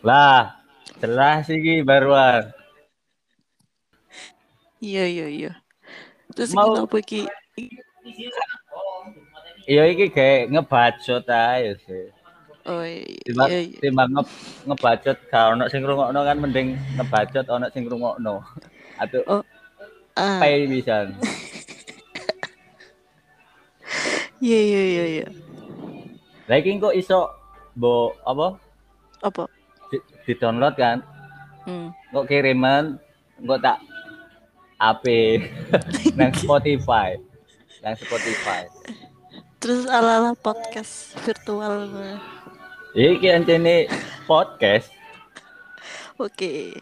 Lah, jelas iki baruan. Iya iya iya. Terus Mau- apa iki? Iya iki kayak ngebacot ae sih. Oh iya iya. iya. timbang nge, ngebacot gak ono sing ngrungokno kan mending ngebacot ono sing ngrungokno. Atau Oh. Ah, pay bisa. iya iya iya iya. Lah iki kok iso mbok apa Apa? Di, download kan? Hmm. Kok kiriman kok tak AP nang Spotify. Nang Spotify. Terus ala-ala podcast virtual. Iki antene podcast Oke.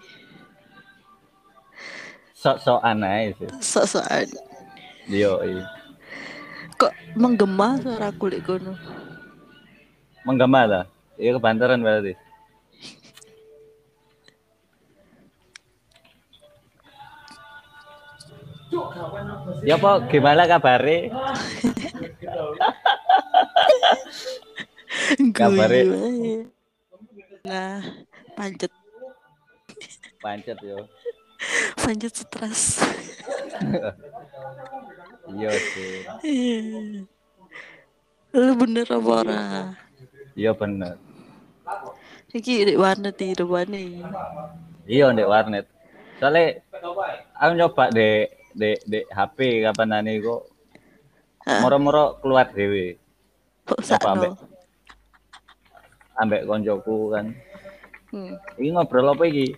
sok-sokan ae sih. Sok-sokan. Yo. Kok menggema suara kulit kono? Menggema ta? Iya kebantaran berarti. Ya apa gimana kabare? Kabare. Guyu ae. Nah, pancet Pancet yo. pancet stres. Iya sih. Lu bener apa ora? Iya bener. Iki di warnet di depannya. Iya ndek warnet. Soalnya aku nyoba dek dek dek HP kapan nani kok moro-moro keluar dewe Apa, ambek? ambek koncoku kan. Hmm. Iki ngobrol apa iki?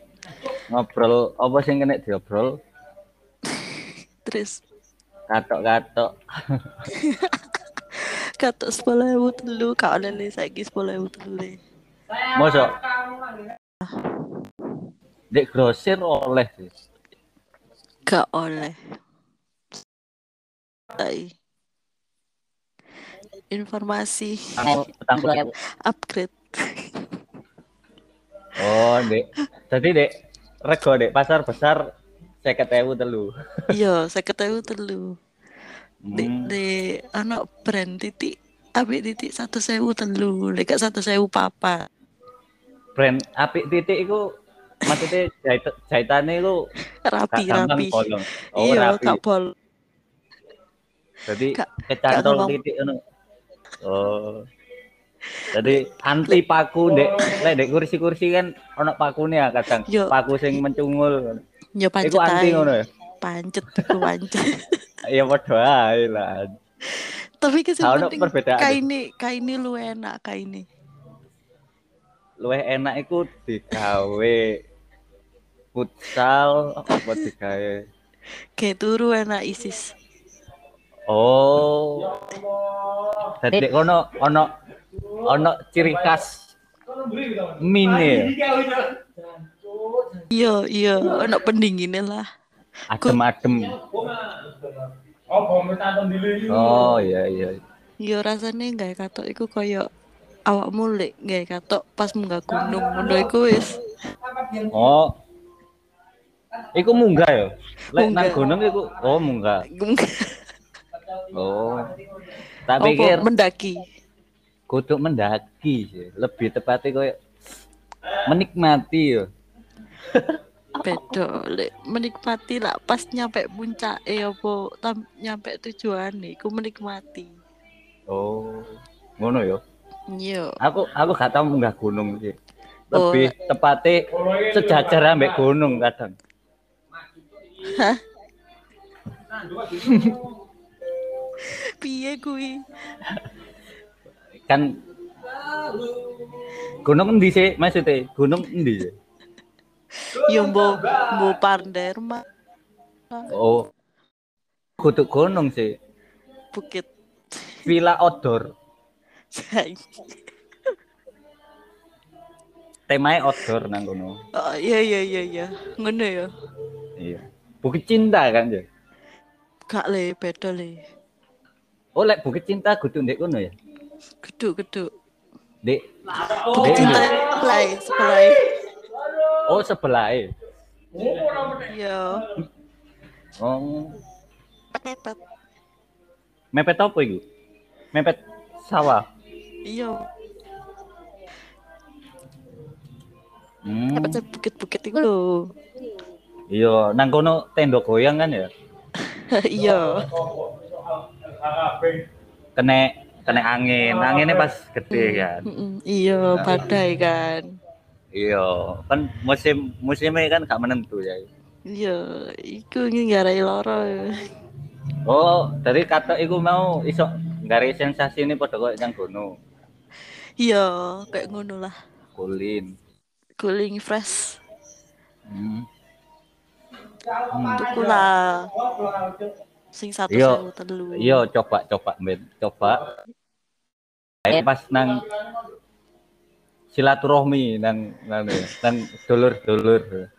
Ngobrol apa sing kena diobrol? Terus Katok-katok. kata sepuluh ribu telu kau oleh le saiki sepuluh ribu telu. Mosok Dek grosir oleh sih. Gak oleh. Tai. Informasi upgrade. Oh, Dek. Jadi Dek rego Dek pasar besar 50.000 telu. Iya, saya ketahui telu. Di, Hmm. di anak brand titik abis titik satu sewu telu, dekat satu sewu papa. Brand apik titik iku maksudnya jahit jahitannya iku Rapi rapi. bolong. Oh, iya, rapi. gak bol. Jadi Gak- kecantol titik ngono. Oh. Jadi anti paku dek, lek dek kursi-kursi kan ono pakune ya kadang. Yo. Paku sing mencungul. Ya pancet Iku anti ngono ya. Pancet, iku pancet. Ya padha ae lah. Tapi penting perbedaan. kaini kaini lu enak kaini. Luwih enak iku digawe futsal apa digawe. Kayak turu enak isis. Oh. Dadi kono ono ono ciri khas mine Iya, iya, enak pendinginnya lah. adem-adem. Oh iya iya. Iya rasanya nggak katok iku koyo awak mulai nggak katok pas munggah gunung ngono iku wis Oh. Iku munggah ya? Lek nang gunung iku oh munggah. Oh. Tak apa pikir mendaki. kudu mendaki sih. Lebih tepatnya koyo menikmati ya. Bedo lek menikmati lah pas nyampe puncak eh apa tam, nyampe tujuan nih ku menikmati. Oh. Ngono ya. Iya. Aku aku gak tau munggah gunung sih. Oh. Lebih tepatnya sejajar ambek gunung kadang. Hah? Piye kuwi? Kan gunung endi sih maksudnya? Gunung endi sih? Yo mbo mbo Panderma Oh. Kudu gunung sih. Bukit Villa outdoor. Temanya outdoor nang kono. Oh iya iya iya iya. Ngono ya. Iya. Bukit Cinta kan ya. Gak le beda le. Oh, lek Bukit Cinta kudu ndek kono ya. Geduk geduk. Dek. Bukit Dek, Cinta sebelah sebelah. Oh, sebelah Iya. Oh, Pepet. mepet apa iku? Mepet sawah. Iya. Hmm. Sih bukit-bukit itu lho. Iya, nang kono tenda goyang kan ya. Iya. Kena kena angin. Anginnya pas gede kan. Iya, badai kan. Iya, kan musim musimnya kan gak menentu ya. Iya, iku ngarai loro. Oh, dari kata iku mau iso ngare sensasi ini pada kok yang kono. Iya, kayak ngono lah. Kulin. Cooling fresh. Hmm. Tuku lah. Sing satu Iya. sewu telu. Iya, coba coba men, coba. Ayo pas nang silaturahmi nang nang nang dulur-dulur.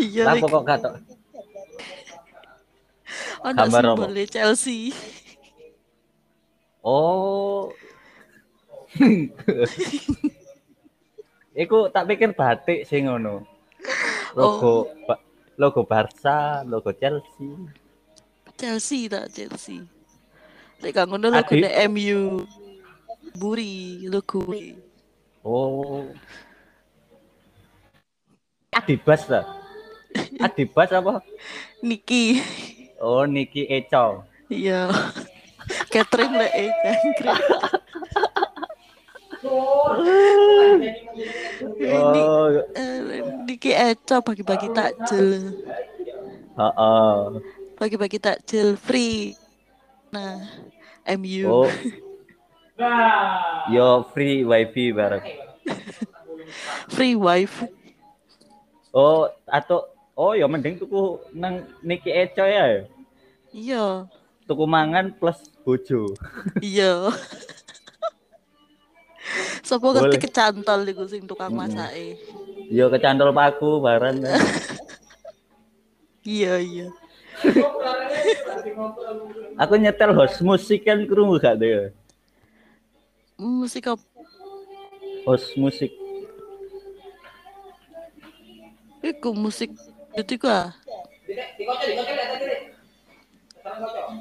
Iya, Lah iki kok gak tok. ono simbole Chelsea. Oh. Iku tak pikir batik sing ngono. Logo ba- logo Barca, logo Chelsea. Chelsea tak Chelsea. Lek gak ngono logo. MU. Buri logo. Oh. Adibas lah. Adibas apa? Niki. Oh, Niki Eco. Iya. Catherine lek eh jangkrik. Oh, Niki Eco bagi-bagi takjil. heeh. Bagi-bagi takjil free. Nah, MU. Oh. Yo free wifi bareng. Free wifi. Oh, atau oh ya mending tuku nang Niki Eco ya. Iya. Tuku mangan plus bojo. Iya. Sopo ngerti kecantol iku sing tukang masake. Yo kecantol paku bareng. Iya, iya. Aku nyetel host musik kan krungu gak deh. Musik apa? Host musik. Iku musik itu iku ah.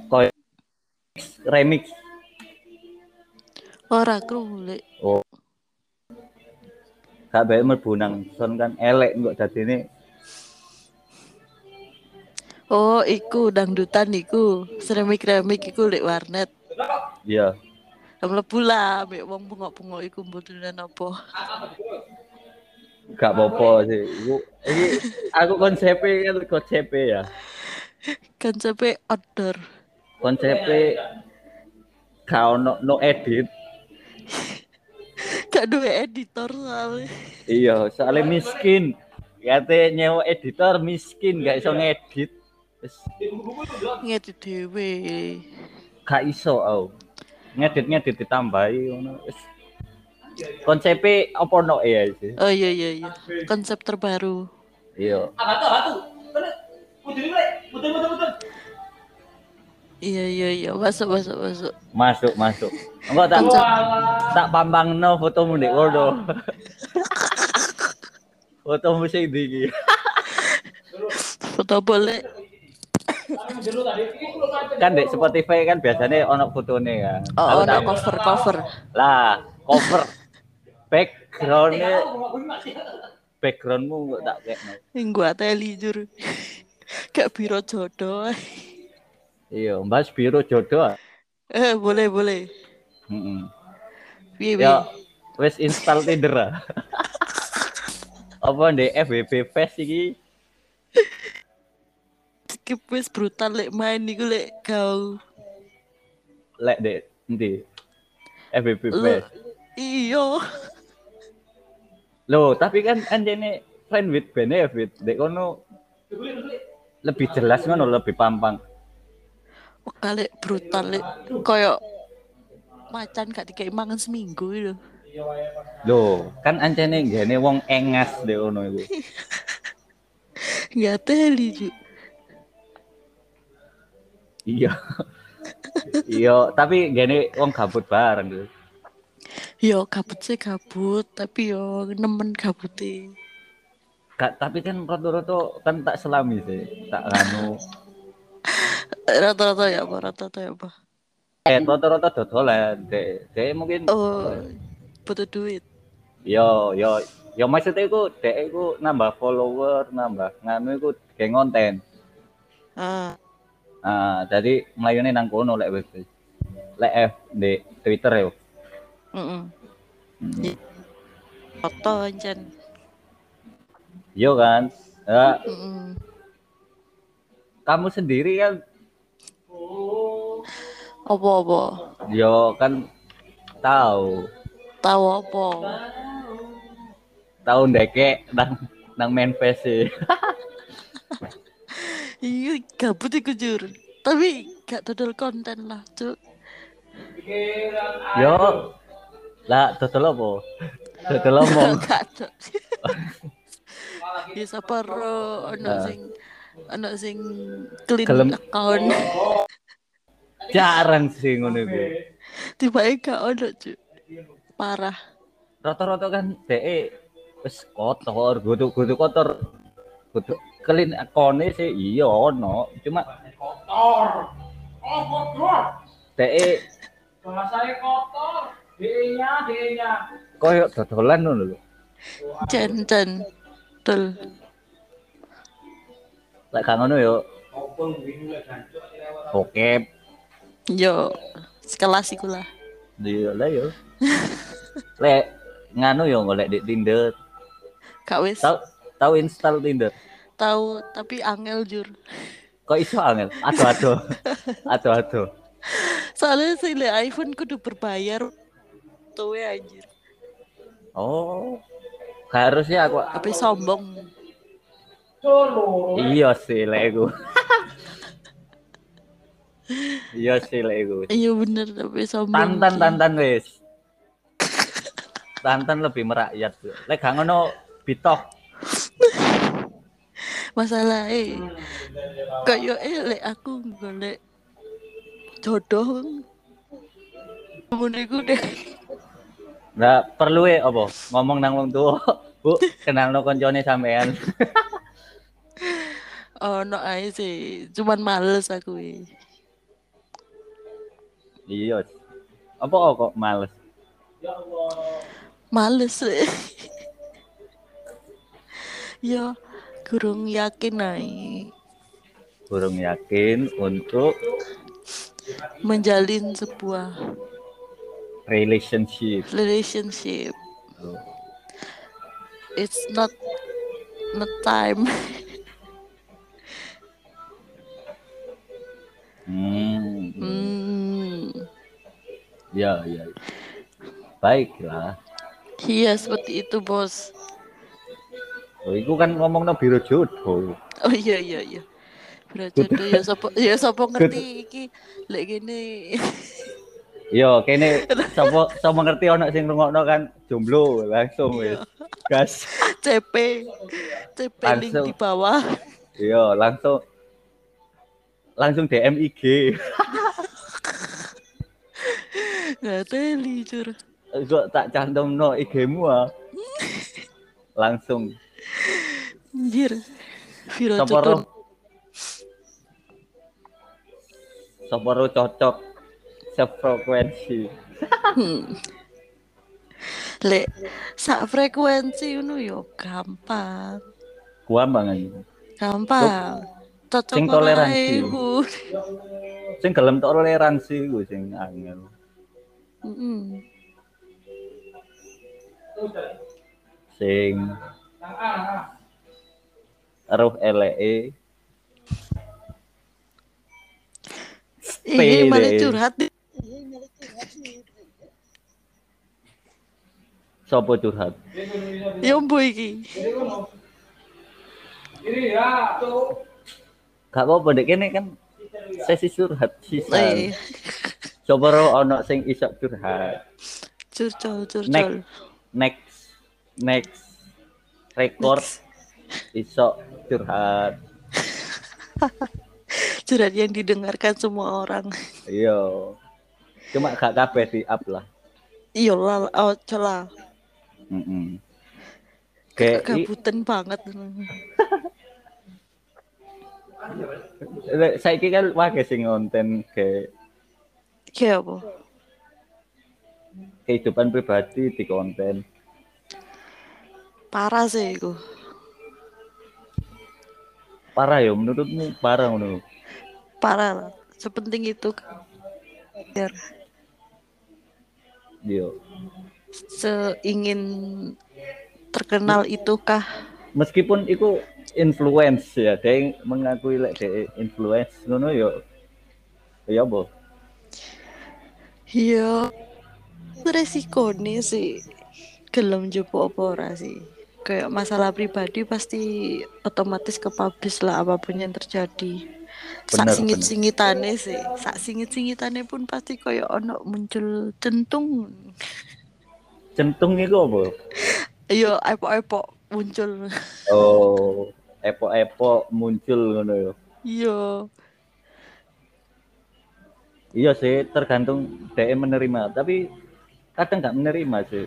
Koy remix. Ora krungu lek. Oh. Baik mlebu nang son kan elek kok dadine. Oh, iku dangdutan iku. Seremik-remik iku lek warnet. Iya. Mlebu lah mek wong bengok-bengok iku mboten apa. Gak apa-apa sih. Iku iki aku konsepnya kan konsepnya ya. Sampai outdoor. Konsepnya gak ono no edit. Gak duwe editor soalnya. Iya, soalnya miskin. Kate nyewa editor miskin, gak iso ngedit. Wis Ngedit dhewe. gak iso au. Ngedit-ngedit ditambahi ngono. Wis konsepe apa no ya sih? Oh iya iya iya. Konsep terbaru. Iya. Iya iya iya. Masuk masuk masuk. Masuk, masuk. Enggak tak tak pambangno fotomu ndek kono. fotomu sing ndi iki? Foto boleh. Kan dek Spotify kan biasanya ono fotone kan. Oh, oh tak- cover cover. Lah, cover backgroundnya backgroundmu nggak tak kayak gua teli jur. Kayak biro jodoh. Iya mbak biru jodoh. Eh boleh boleh. Piye ya wes install Tinder apa di FBB Fest iki? Skip wis brutal lek main niku lek kau. lek dek nanti FBB Fest. iya. Loh, tapi kan anjene friend with benefit dek kono lebih jelas ngono lebih pampang kali brutal lek koyo macan gak dikai mangan seminggu itu. Loh, kan ancene gene wong engas dek kono iku Nggak teli ju. iya iya tapi gene wong gabut bareng gitu Yo kabut sih kabut, tapi yo nemen kabute. Kak, tapi kan rata-rata kan tak selami sih, tak anu. Rata-rata ya apa? Rata-rata ya apa? Eh, rata-rata dodolan, dek, dek mungkin Oh, butuh duit. Yo yo yo maksudnya iku dek iku nambah follower, nambah nganu iku kayak konten. Ah, Ah, jadi melayune nang kono lek web. Lek F di Twitter yo. heeh. Iya. Foto ancen. Yo kan. Ya, Heeh. Kamu sendiri kan Apa-apa? yo kan tahu Tahu apa? tahu ndeke nang nang main face Iya, gabut iku jur. Tapi gak dodol konten lah, Cuk. yo lah dodol apa dodol omong Gak. Ya saparo ono Ah. sing ono sing clean Gelem. account. jarang sih ngono iku Tiba-tiba gak ono, Cuk. Parah. rata-rata kan dhek wis kotor kudu kotor kudu clean akone sih iya ono cuma kotor. Oh kotor. dhek Bahasanya kotor. D-nya, D-nya. koyo dodolan ngono lho Cen cen. Betul. Lek gak ngono yo bokep Yo, sekelas iku lah. iya lah yo lek nganu yo golek di Tinder Gak wis tahu tahu install Tinder tahu tapi angel jur. kok iso angel aduh aduh aduh aduh Soalnya sih le iPhone kudu berbayar. Ya anjir. oh harusnya aku Tapi sombong. Iya sih lek iku iya sih lek iku Iya bener tapi sombong. tantan tantan wis tantan lebih merakyat lek gak ngono bitok Masalah eh kayak eh lek aku golek jodoh. Ngono iku deh. Nah, perlu ya apa? Ngomong nang wong tua. Bu, kenal no koncone sampean. Oh no ae sih, cuman males aku eh. iya. Apa kok males? Males eh. Yo, kurang yakin ae Burung yakin untuk menjalin sebuah relationship. relationship. It's not not time. Hmm. Hmm. Ya, ya. Baiklah. Iya seperti itu bos. Oh, itu kan ngomong no biro jodoh. Oh iya iya iya. Berarti jodoh ya sopo ya sopo ngerti iki lek gini. Yo, kene sapa sapa ngerti ono sing ngrungokno kan jomblo langsung wis. Gas. CP CP link Langsung. di bawah. Iya, langsung langsung DM IG. Nggak teli cur. Kok tak cantum no IG-mu ah. Langsung Anjir. Viro Sapa ro? cukun. Sapa ro cocok sefrekuensi. Hmm. Lek sak frekuensi ngono yo gampang. Gua banget. Gampang. Cocok Sing toleransi. Sing gelem toleransi ku sing angel. Mm-mm. Sing roh eleke Ini malah curhat. sapa curhat. Ya mbo iki. Ini ya, tuh. Gak apa-apa dek kene kan sesi curhat sisa. Eh, Coba ro ono sing iso curhat. curcol curcol. Next. Next next record iso curhat. Curhat yang didengarkan semua orang. Iya. Cuma gak kabeh di up lah. Iya lah, oh celah. Heeh. Kayak i- Gabutan banget. Saiki kan wae sing konten ke Kayak apa? kehidupan pribadi di konten. Parah sih iku. Parah ya menurutmu parah ngono. Parah lah. Sepenting itu biar Iya. seingin terkenal itukah Meskipun itu influence ya, dia mengakui lek dia influence ngono ya. Ya apa? Iya, resiko nih sih gelem jopo apa ora sih. Kayak masalah pribadi pasti otomatis kepublish lah apa pun yang terjadi. Sak singit singitane sih, sak singit singitane pun pasti kayak ono muncul centung. Centung itu apa? Iya, epok-epok muncul. Oh, epok-epok muncul ngono ya. Iya, Iya sih, tergantung dia menerima, tapi kadang nggak menerima sih.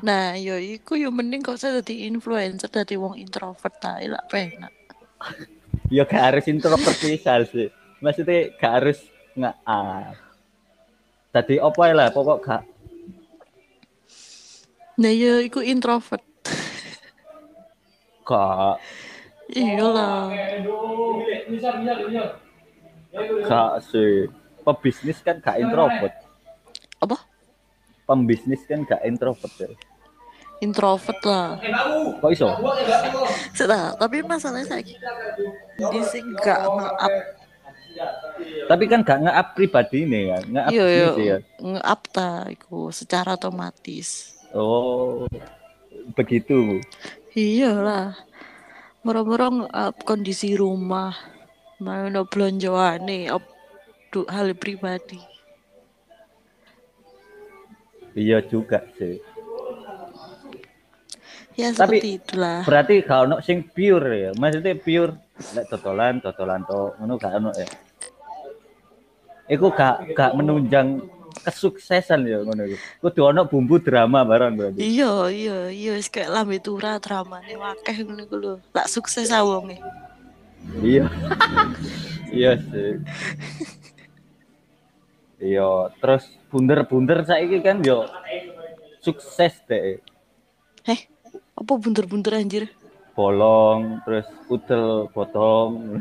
nah yo iku yo mending kok saya jadi influencer jadi wong introvert ta lah penak. Ya gak harus introvert misal sih. Maksudnya gak harus nggak ah. Tadi apa ya lah, pokok gak Nah yo iku introvert. gak Iyalah. Ya, itu. gak sih. Pebisnis kan gak introvert. Apa? Pembisnis kan gak introvert ya. Introvert lah. Kok iso? Sudah, tapi masalahnya saya di sini nggak nge-up Tapi kan gak nge-up pribadi nih ya, nge-up iya iya sih ya. nge-up ta iku secara otomatis. Oh, begitu. Iyalah. Moro-moro nge-up kondisi rumah. Belonjoane up du, hal pribadi. Iya juga sih. Ya Tapi- seperti itulah. Berarti gak ono sing pure ya. Maksudnya pure lek totolan, totolan to ngono gak ono ya. Iku gak gak menunjang kesuksesan ya ngono iku. Kudu ono bumbu drama bareng berarti. Iya, iya, iya, wis kayak lambe tura dramane wakeh ngono iku lho. Lak sukses awonge. Iya. iya sih. Iya, terus bunder-bunder saiki kan yo sukses deh. Heh, apa bunter-bunter anjir? Bolong, terus udel potong.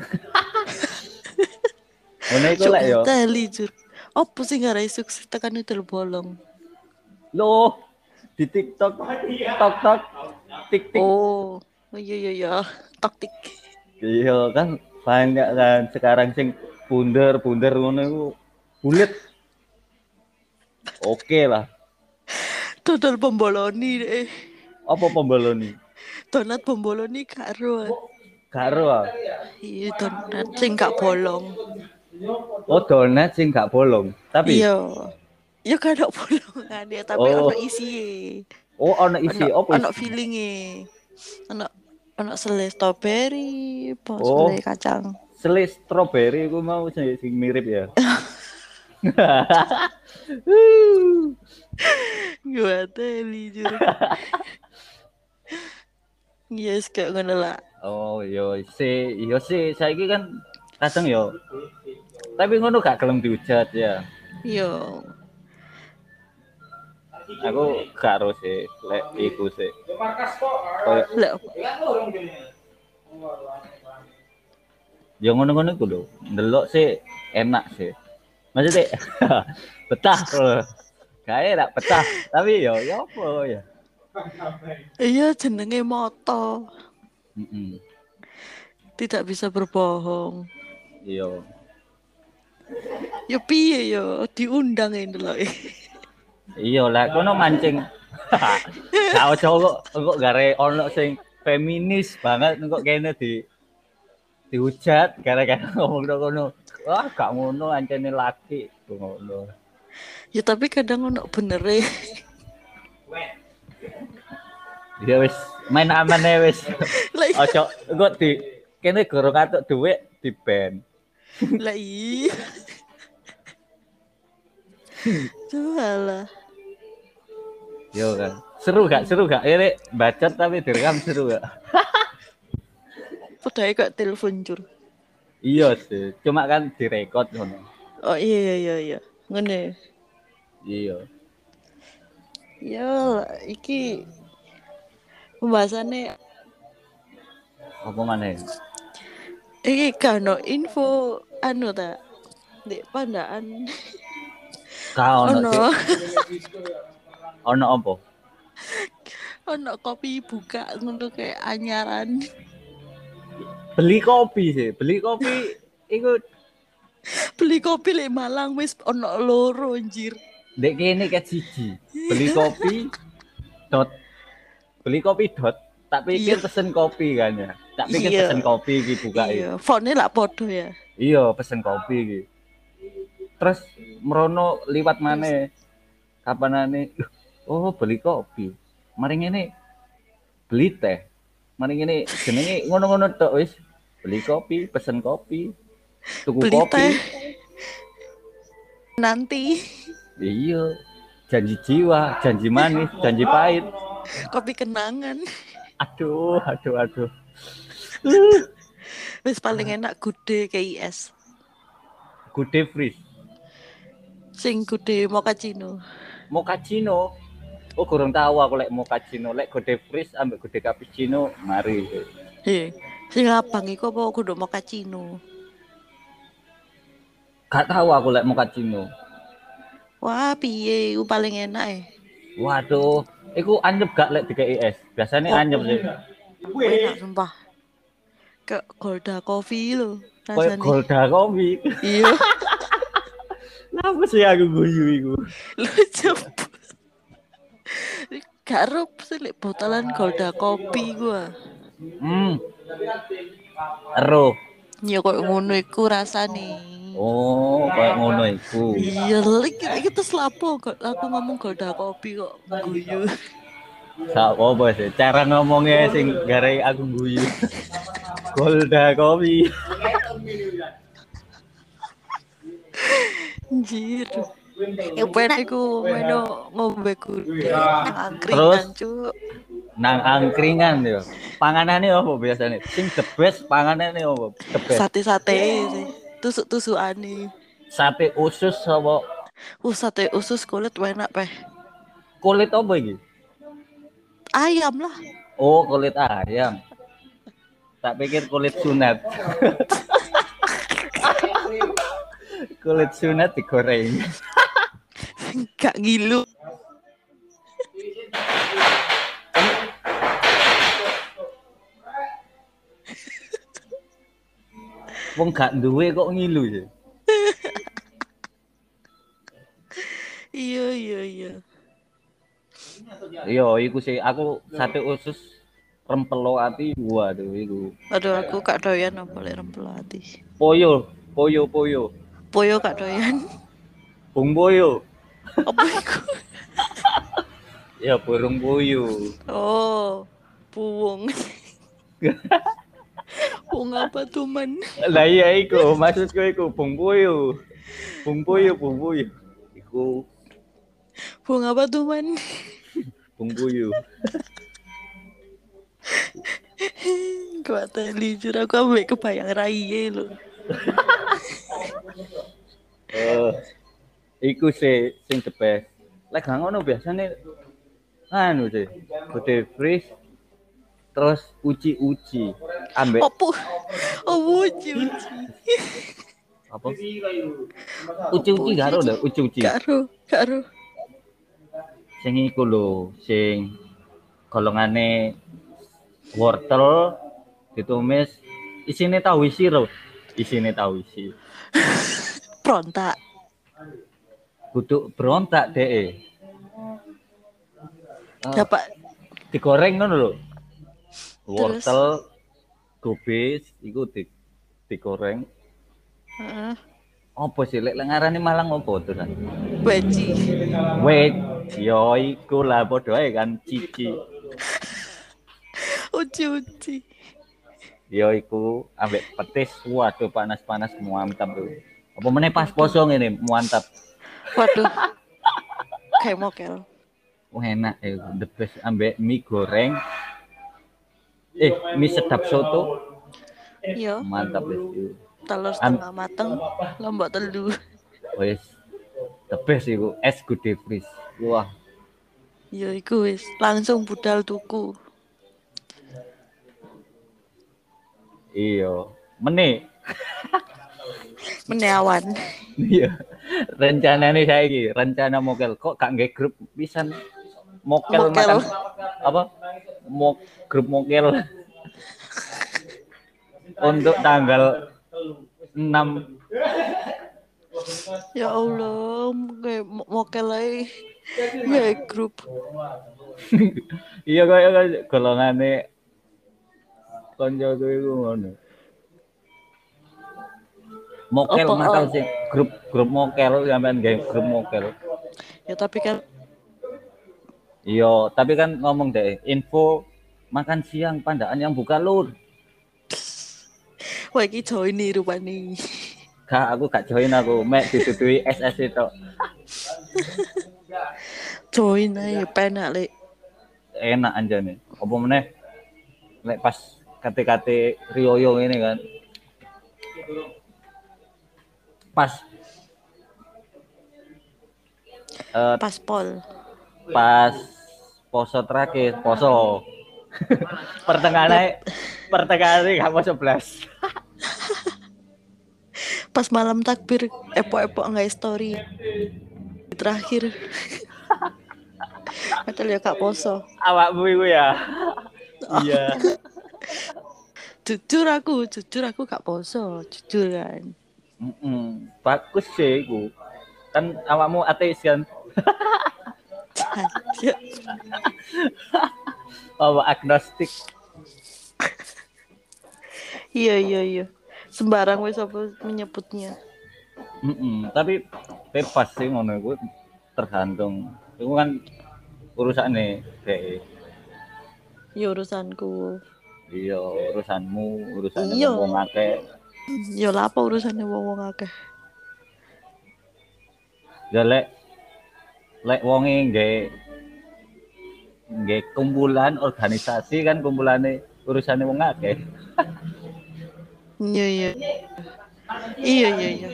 Ngono iku lek yo. Teli jur. Apa sih ngarai sukses tekan itu bolong? Loh, di TikTok, tok tok, tik tik. Oh, iya iya iya, taktik. Iya kan banyak kan sekarang sing bunder ngono iku bulet. Oke lah. Dodol pemboloni deh. Apa pembaloni? Donat pemboloni karo. Karo. Iya donat sing gak bolong. Oh donat sing gak bolong. Tapi Iya. Ya gak ada bolongan ya, tapi Oh. ono isi. oh ono isi Ono apa? ono feelinge. Ono ono selai strawberry, apa Oh. selai kacang. Selis strawberry iku mau sing mirip ya. Gua teli jur. Yes, kayak ngono lah. oh iya sih, iya sih saiki kan kadang yo. Tapi ngono gak gelem dihujat ya. Yo, Aku gak harus sih, lek iku sih. Markas kok. Kayak lek Ya ya ngono-ngono iku lho. Ndelok sih enak sih. Maksudnya betah loh. Kayak tak betah, tapi yo yo apa ya. iya jenenge moto. Mm-mm. Tidak bisa berbohong. Iya. Ya piye yo diundang ini lho. Iya lah, kono mancing. Kau cowok kok gare ono sing feminis banget kok kene di dihujat gara-gara ngomong kono. Wah, gak ngono ancene laki ngono. Ya tapi kadang ono bener e. Ya wis, main aman ya wis. Iya- Ojo kok di kene goro katuk duit di band. lah iya. Coba lah. Yo kan. Seru gak? Seru gak? Ini bacot tapi direkam seru gak? Padahal kok telepon jur. Iya sih, cuma kan direkod ngono. Oh iya iya iya iya. Ngene. Iya. Ya iki Pembahasannya Apa maneh? iki kan info anu ta. Di pandaan Ka ono ono apa? ono kopi buka ngono kayak anyaran. Beli kopi sih, beli kopi iku Beli kopi lek Malang wis ono loro anjir. Dek kene ket siji. Beli kopi dot. Beli kopi dot. Tak pikir Iya. pesen kopi kan ya. Tak pikir Iya. pesen kopi iki buka Iya, fontnya lah podo ya. Iya, pesen kopi iki. Terus merono liwat mana? Kapanane? Oh, beli kopi. Mari ngene beli teh. Mari ngene jenenge ngono-ngono tok wis. Beli kopi, pesen kopi. Tuku Beli kopi. teh. Nanti Iya. Janji jiwa, janji manis, janji pahit. kopi kenangan. Aduh, aduh, aduh. Wis paling enak gude KIS. Good freeze. Sing gude mochaccino. Mochaccino. Oh, kurang tahu aku lek mochaccino, lek good freeze ambek good cappuccino, mari. He. Sing abang iku apa kudu mochaccino? Gak tahu aku lek mochaccino. Wah, piye iku paling enak eh. Waduh, iku anyep gak lek di KIS? Biasanya Oh. anyep sih. Enak sumpah. Ke Golda Coffee lho Kayak. Golda kopi. Iya, Kenapa sih aku guyu iku? lu. Gak rup sih botolan Golda Coffee gua. Hmm. Ero. Ya kok ngono iku rasane. Oh, kayak ngono iku. Iya, lek iki terus lapo kok aku ngomong Golda Coffee kok guyu. Sak apa sih? Cara ngomongnya sing gara aku guyu. Golda kopi. Anjir. Ya ben iku meno ngombe kude nang angkringan cuk. Nang angkringan yo. Panganane apa biasanya? Sing the best panganane apa? The best. Sate-sate sih. Tusuk-tusukane. Sate usus apa Uh, sate usus kulit enak peh. kulit apa iki? Ayam lah. Oh, kulit ayam. Tak pikir kulit sunat. kulit sunat digoreng. Gak ngilu. Wong gak duwe kok ngilu sih. Iya iya iya. Iya, iku sih aku sate usus rempelo ati waduh iku. Aduh aku gak doyan apa lek rempel ati. Poyo, poyo, poyo. Poyo gak doyan. Bung poyo. Apa iku? Ya burung poyo. Oh, puwung. Puwung apa tuh man? Lah iya iku, maksudku iku bung poyo. Bung poyo, bung poyo. Iku Puwung apa tuh man? bung poyo. Gak teli jujur aku ambek kebayang raiye lho. Eh, iku sih sing the best. Lek gak ngono biasane anu sih, gede freeze terus uci-uci ambek Opo? Uji uji. apa? Uci-uci karo lho, uci-uci. Karo, karo. Sing iku lho, sing golongane wortel ditumis isine tahu isi lho. Isine tahu isi. Prontak. Kudu berontak deh. Dapat digoreng ngono lho. Terus? Wortel gobes iku di digoreng. Heeh. Apa sih lek ngarani Malang apa terus? Baji. Wait, yo iku lah padha kan cici. Uji. Yo iku ambek petis, waduh panas-panas mantap tuh. Apa meneh pas poso ngene mantap. Waduh. Kayak mokel. Wah enak eh the best ambek mie goreng. Eh, mie sedap soto Iya, mantap wis. telur setengah mateng, lombok telu. Wis the best iku es gede freeze. Wah, Ya iku wis langsung budal tuku. Iya. Meneh. Meneawan. Iya. Rencanane saiki, rencana mokel kok gak nggak grup pisan mokel, Mokel. makan apa? Mok grup mokel. Untuk tanggal 6 Ya Allah, kayak mokel aja. Ya grup. iya kaya kaya golongane koncoku iku ngono. Mokel oh? sih grup grup mokel sampean gawe grup mokel. Ya tapi kan Iya, tapi kan ngomong deh, info makan siang pandaan yang buka lur. wah iki join nih rupane. Gak, aku gak join aku, mek ditutui SS itu. Join aja penak lek. Enak aja nih. Apa meneh? Lek pas kate-kate Rioyo ini kan. Pas eh, Paspol. pas poso terakhir, poso. pertengahan pertengahan gak poso belas. Pas malam takbir epok-epok nggak story. Terakhir. Padahal ya kak poso. Awakmu iku ya. Iya. Jujur aku, jujur aku gak poso, jujur kan. Mm-mm. Bagus sih iku. Kan awakmu ateis kan? Apa agnostik? iya iya iya. Sembarang wis apa menyebutnya. Mm-mm. Tapi bebas sih ngono iku tergantung. Iku kan urusan nih kayak Ya urusanku. Iya urusanmu urusan Iya. wong akeh Ya lah apa urusannya wong-wong akeh. ya lek lek wonge nggak kumpulan organisasi kan kumpulane urusannya wong akeh Iya iya. Iya iya iya.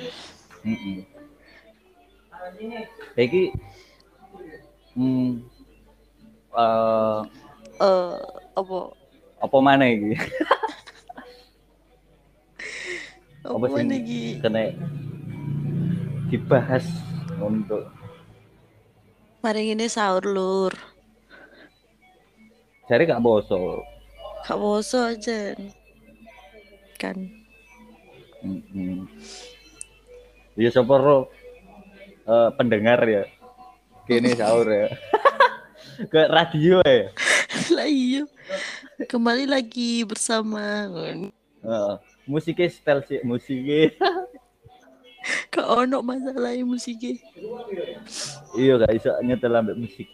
Heeh. Iki hmm eh Eh apa apa mana iki? apa mana iki? kena dibahas untuk Mari ini sahur lur. cari gak boso. Gak boso aja. Kan. Mm-mm. Ya sapa ro eh, pendengar ya. Kini sahur ya. Ke radio ya. lah iya. Kembali lagi bersama Heeh. musiknya style sih musiknya. Kak ono masalah musiknya. iya gak iso nyetel ambek musik.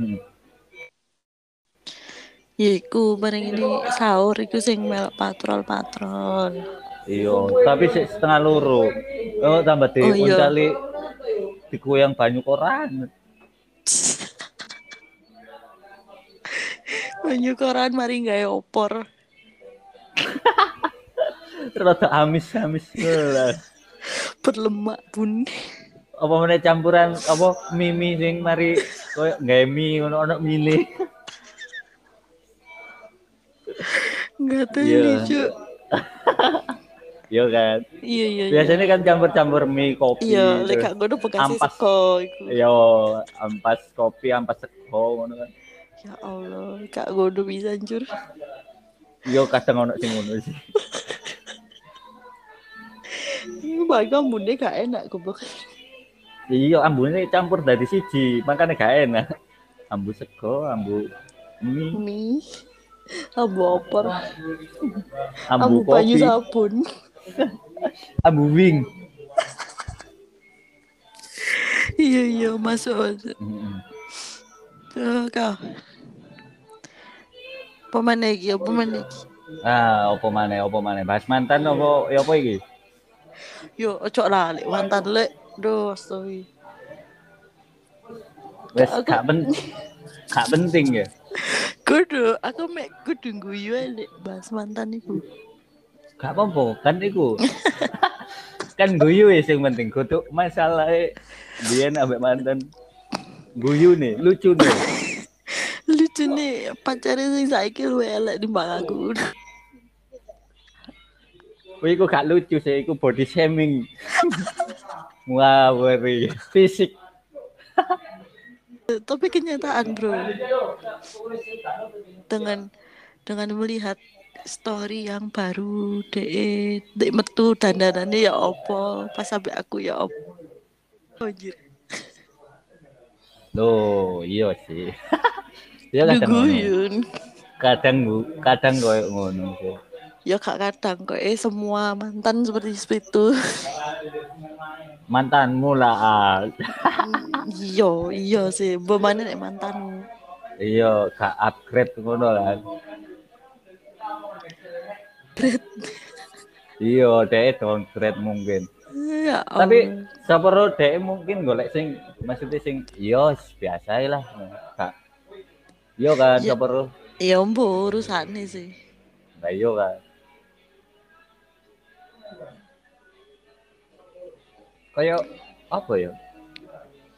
Hmm. Ya iku bareng ini sahur iku sing melok patrol-patrol. Iya, tapi sih setengah loro. Oh, tambah di Oh, dikuyang banyu koran. Banyu koran mari gawe opor. Rada amis-amis. Berlemak bun. Apa meneh campuran apa mimi sing mari koyo gawe mie ngono ono mile. Enggak tahu Iya. lucu. Iya kan. Iya iya. iya. Biasanya kan campur-campur mie kopi. Iya, lek gak ngono bekasi ampas. seko iku. Yo, ampas kopi, ampas sego ngono kan. Ya Allah, kak ngono bisa hancur. Yo kadang ono sing ngono sih. Ini bagi bunda gak enak goblok. Iya, ambune campur dari siji, makanya gak enak. Ambu sego, ambu mie, Mie. Abu opor, ambu abu banyu kopi, sabun. ambu wing. Iya iya masuk masuk. Mm-mm. Tuh kau. Apa mana iki? Apa mana iki? Ah, opo maneh, opo maneh. Bahas mantan opo ya apa iki? Yo, ojo lah lek mantan lek. Duh, astaga. Wes gak pen gak penting ya. Kudu, aku mek kudu guyu lek bahas mantan iku. Gak apa-apa, kan iku. kan guyu ya yang penting. Kudu masalah biyen ambek mantan. Guyu nih, lucu nih. Lucu Lucune pacare sing saiki luwe elek timbang aku. Wih, iku gak lucu sih, iku body shaming. Ngawuri fisik. Tapi kenyataan, Bro. Dengan dengan melihat story yang baru de dek metu dandanannya ya opo pas sampai aku ya opo anjir Loh, iya sih. Iya kadang. Guyun. Kadang bu- kadang koyo ngono ya kak kadang kok eh semua mantan seperti itu Mantanmu lah. ah. iya iya sih bemane nek mantanmu Iya, gak upgrade ngono kan. Iya, dhek downgrade mungkin. ya Tapi sepero dhek mungkin golek sing maksudnya sing iya biasa lah. Gak. Iya kan Ya. sepero. ya mbo urusane sih Lah iya kan. Kayak apa ya?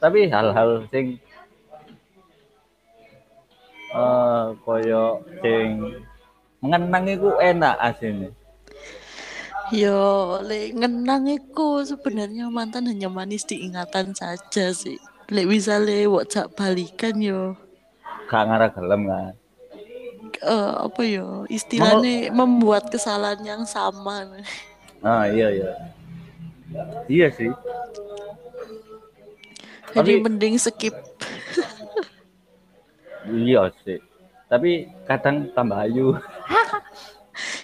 Tapi hal-hal sing eh koyo sing mengenang iku enak aslinya. Yo, lek ngenang iku sebenarnya mantan hanya manis di ingatan saja sih. Lek bisa le balikan yo. Gak ngarah gelem kan. Eh, apa yo istilahnya membuat kesalahan yang sama Ah iya iya. Iya sih. jadi Tapi- mending skip Iya sih. Tapi kadang tambah ayu.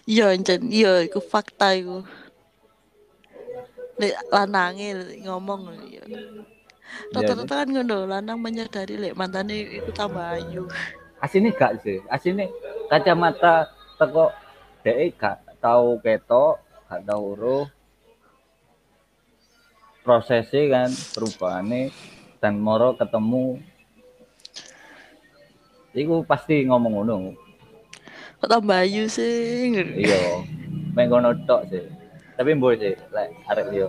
iya jen iya iku fakta lanange lek ngomong iya rata-rata kan ngono lanang menyadari lek mantane iku tambah ayu Asine gak sih. Asine kacamata teko dhek gak tau ketok, gak tau uruh. Prosesnya kan perubahannya dan moro ketemu Iku pasti ngomong ngono. kok tambah ayu sih Iya. Mek ngono tok sih. Tapi mboy sih, lek arek yo.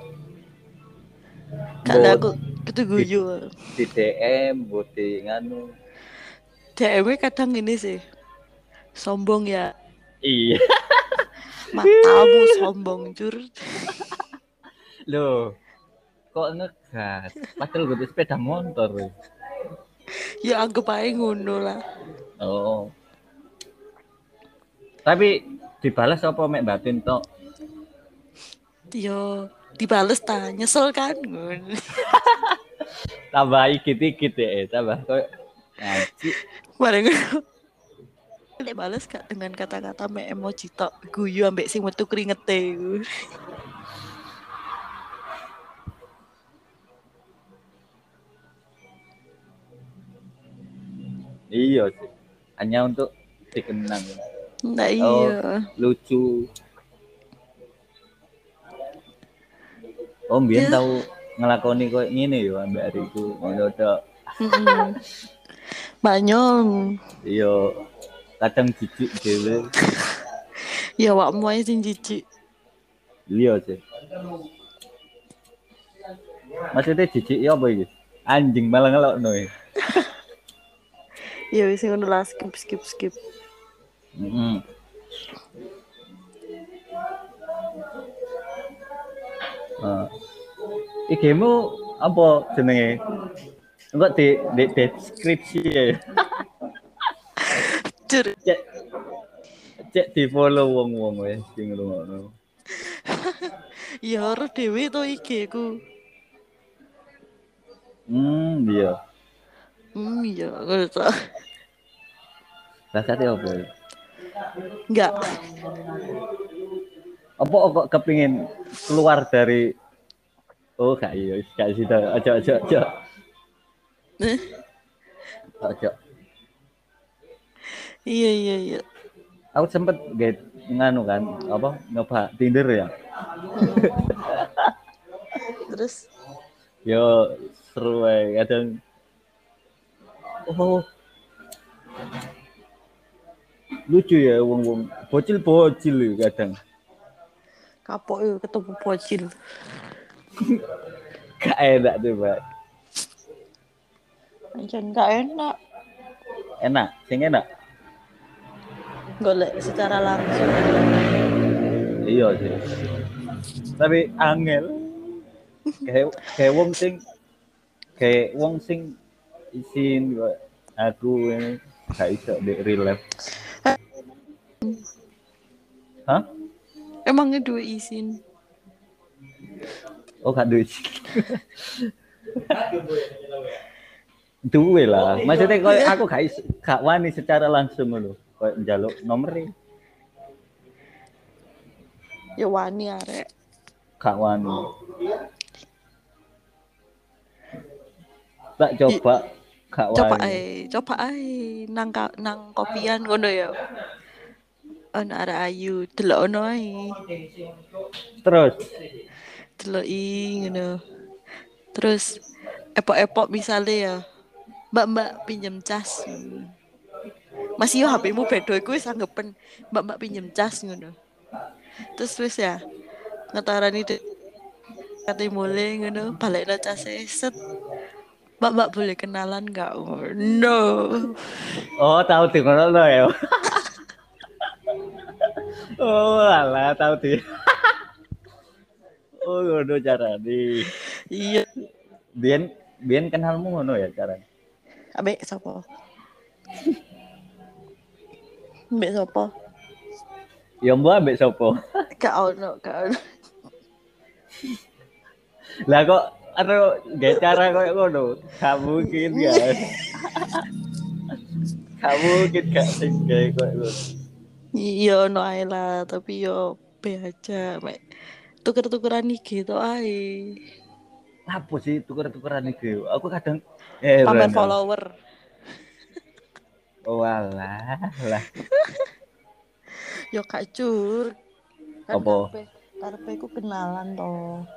Kalau Mbok aku itu guyu di DM, mbok di nganu. DM kadang ini sih sombong ya Iya. matamu sombong jur Loh. Kok ngegas? Padahal gue sepeda motor. ya anggap aja ngono lah Oh. Tapi dibalas apa mek batin tok? yo dibales ta nyesel kan Tambah ikit-ikit ya, tambah kok ngaji. bareng Lek bales kak dengan kata-kata me emoji tok guyu ambek sing metu kringete iku. Iya sih. Hanya untuk dikenang. Nah Oh. iya. Lucu. Oh, Ya. mbiyen tahu ngelakoni koyo ngene yo ambek ariku. Ngono tok. Banyong. Iya. Kadang jijik dhewe. Ya wakmu ae sing jijik. Iya sih. Maksudnya jijik ya apa iki? Anjing malah ngelokno ya. Ya wis ngono lah skip skip skip. Mm. Ah. IG-mu apa jenenge? Enggak di, di deskripsi ya. Cek cek di follow wong-wong wis sing ngono. Ya ora dhewe to IG ku. Hmm, iya. Hmm iya to. Rasane apa? ya? Enggak. Apa kok kepingin keluar dari Oh, gak iya, gak sih, aja aja aja. Eh, Aja. Iya iya iya. Aku sempet get nganu kan, apa nyoba Tinder ya. Terus Yo seru ae kadang. Oh. Lucu ya wong-wong bocil-bocil ya kadang. kapok yuk ketemu bocil. Gak enak tuh, Pak. Anjan gak enak. enak, sing enak. golek secara langsung Iya sih. Tapi angel. Kayak kayak wong sing kayak wong sing isin aku ini gak iso di relief. Hah? emangnya dua izin Oh gak duwe. Duwe lah. Maksudnya koyo aku gak gak wani secara langsung lho. Koyo njaluk nomere ya wani arek gak wani. Tak coba gak wani. coba ae coba ae nang nang kopian ngono ya ono arek ayu delok ono ae Terus deloki ngono. Terus epok-epok misalnya ya mbak mbak pinjem cas. Masih yo HP-mu bedo iku wis anggepen mbak mbak pinjem cas ngono. Terus wis ya ngetarani dek kate mulai ngono balik cas set. Mbak mbak boleh kenalan nggak no. Oh, tahu di ngono ya. oh, alah tahu di. oh, ngono cara di. iya Bian bian kenalmu ngono ya cara. ambek sapa ambek sapa Ya mbok ambek sopo. ono gak ono Lah kok ada gak cara kayak ngono. Gak mungkin guys. Gak mungkin gak sing kayak ngono. Iya ae lah, tapi yo be aja mek tuker-tukeran iki to ae. Apa sih tuker-tukeran iki? Aku kadang eh Pamer follower. Oh alah, lah. Yo gak cur. Kan Apa? karepe ku kenalan to.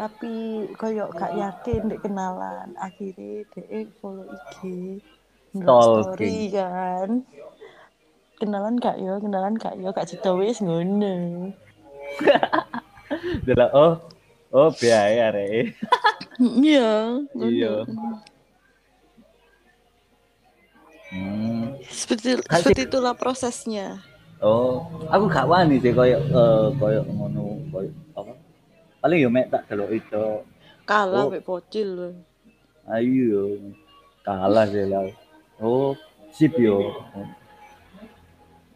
Tapi koyo gak yakin dek kenalan. Akhirnya dek follow IG. Story kan. Kenalan gak yo, kenalan gak yo, gak cita wis ngono. Delok oh oh biaya arek. Iya. Iya. Hmm. Seperti Kasih- seperti itulah prosesnya. Oh, aku gak wani sih koyo eh koyo ngono koyo apa? Paling yo mek tak delok itu. Kalah Oh. mek bocil lho. Ayo kalah sih lah. Oh, sip yo.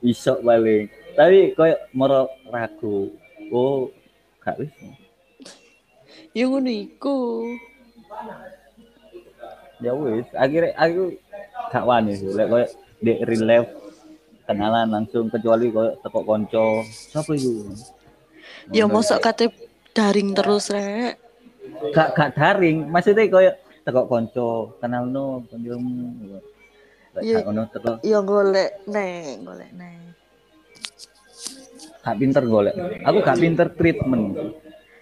Iso paling. Tapi koyo moro ragu. Oh, gak wis. Ya ngono iku. Ya wis, akhirnya aku gak wani sih. Lek koyo di relief kenalan langsung kecuali koyo teko konco. Siapa itu? Ya mosok kate daring terus rek. gak gak daring maksudnya koyo teko konco kenal no koncomu Lek Iya. ngono teko Ya golek neng, golek neng. gak pinter golek. Aku gak pinter treatment.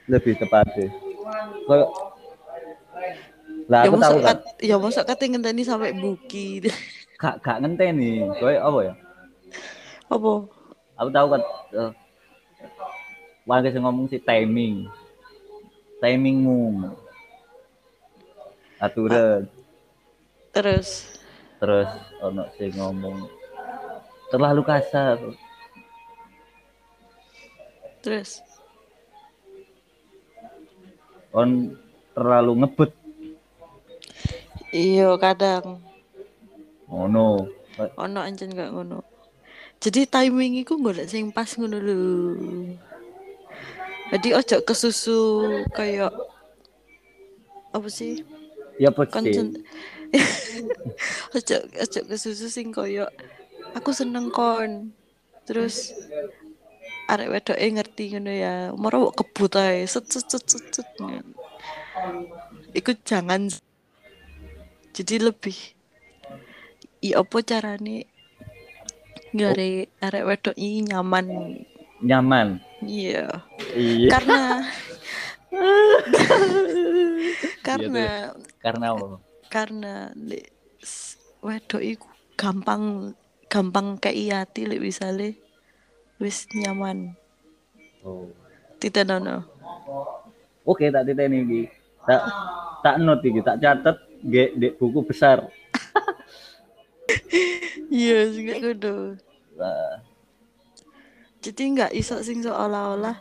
Lebih tepatnya koyo lah Ya aku tahu kan. ya mosok kate ngenteni sampai buki. gak gak ngenteni. Koyo apa ya? Apa? aku tahu kan uh, warga sing ngomong si timing. Timingmu. Aturan. Terus terus ono sing ngomong terlalu kasar terus on terlalu ngebut iya kadang ngono ono anjen gak ngono. Jadi timing iku golek sing pas ngono lho. Jadi ojo kesusu kayak apa sih? ya pasti ojo ojo kesusu sing koyo aku seneng kon. Terus arek wedoke ngerti ngono ya. Moro kebut ae set set set set. set. Iku jangan jadi lebih iya apa carane ngare arek wedok ini nyaman nyaman iya iya karena karena karena apa karena lek wedok iku gampang gampang kayak ati lek misale wis nyaman oh. tidak nono oke tak titeni iki tak tak note iki tak catet ge di buku besar Iya, sing kayak kudu. Jadi nggak iso sing seolah-olah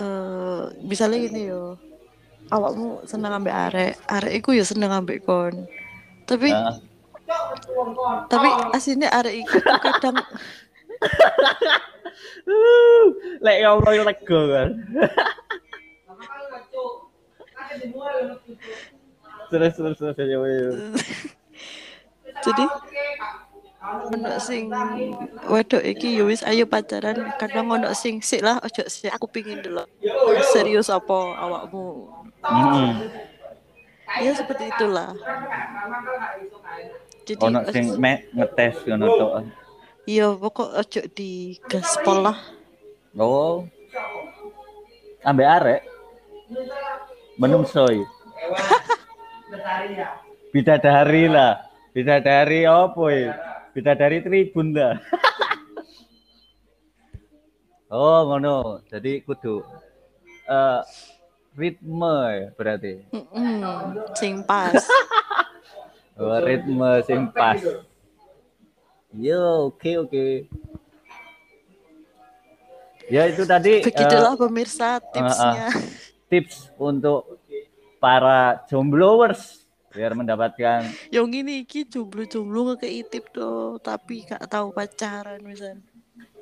eh misalnya gini yo. Awakmu seneng ambek arek, arek iku ya seneng ambek kon. Tapi ah, tapi aslinya arek iku kadang lek ngomong lega kan. Terus terus terus jadi ono sing wedok iki ya wis ayo pacaran kadang ono sing sik lah ojo sik aku pingin dulu serius apa awakmu Hmm. ya seperti itulah jadi Ono sing me ngetes ngono tok. iya pokok ojo di gaspol lah Oh. Ambek arek. Menungsoy. Bidadari lah. Bidadari apa ya? Bidadari tribun lah. oh, ngono. Jadi kudu eh ritme berarti. Mm-mm, sing pas Oh, ritme sing pas. Yo, oke oke. Ya itu tadi eh, begitulah pemirsa tipsnya tips untuk para jomblowers biar mendapatkan yang ini iki jomblo-jomblo ngekei tip tuh tapi gak tahu pacaran misal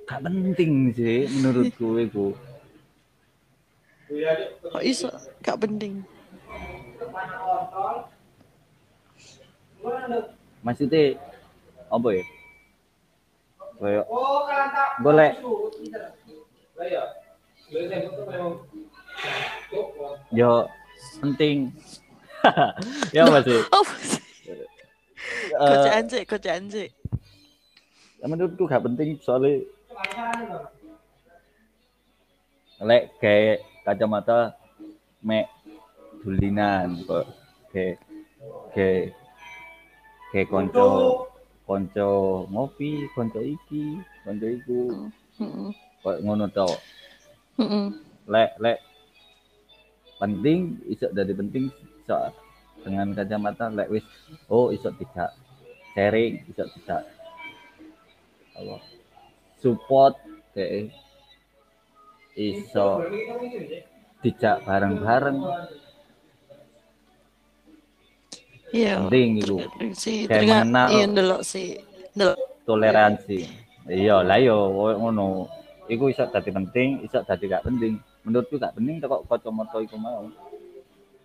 gak penting sih menurutku itu. kok iso gak penting Maksudnya apa ya? Kayak boleh yo penting. ya masih. oh Eh, kocaan sih sih menurutku gak penting soalnya lek kayak kacamata mek dulinan kok kayak kayak kayak konco konco ngopi konco iki konco iku. Kok ngono Mm-mm. lek lek penting iso dari penting iso dengan kacamata lek wis oh iso tidak sharing iso tidak apa support kayak iso tidak bareng-bareng. Iya penting itu mengenal- iya ndelok sih ndelok. Toleransi. Iya lah yo koyo ngono. Iku iso dadi penting iso dadi gak penting. Menurutku gak penting kok kacamata iku mau.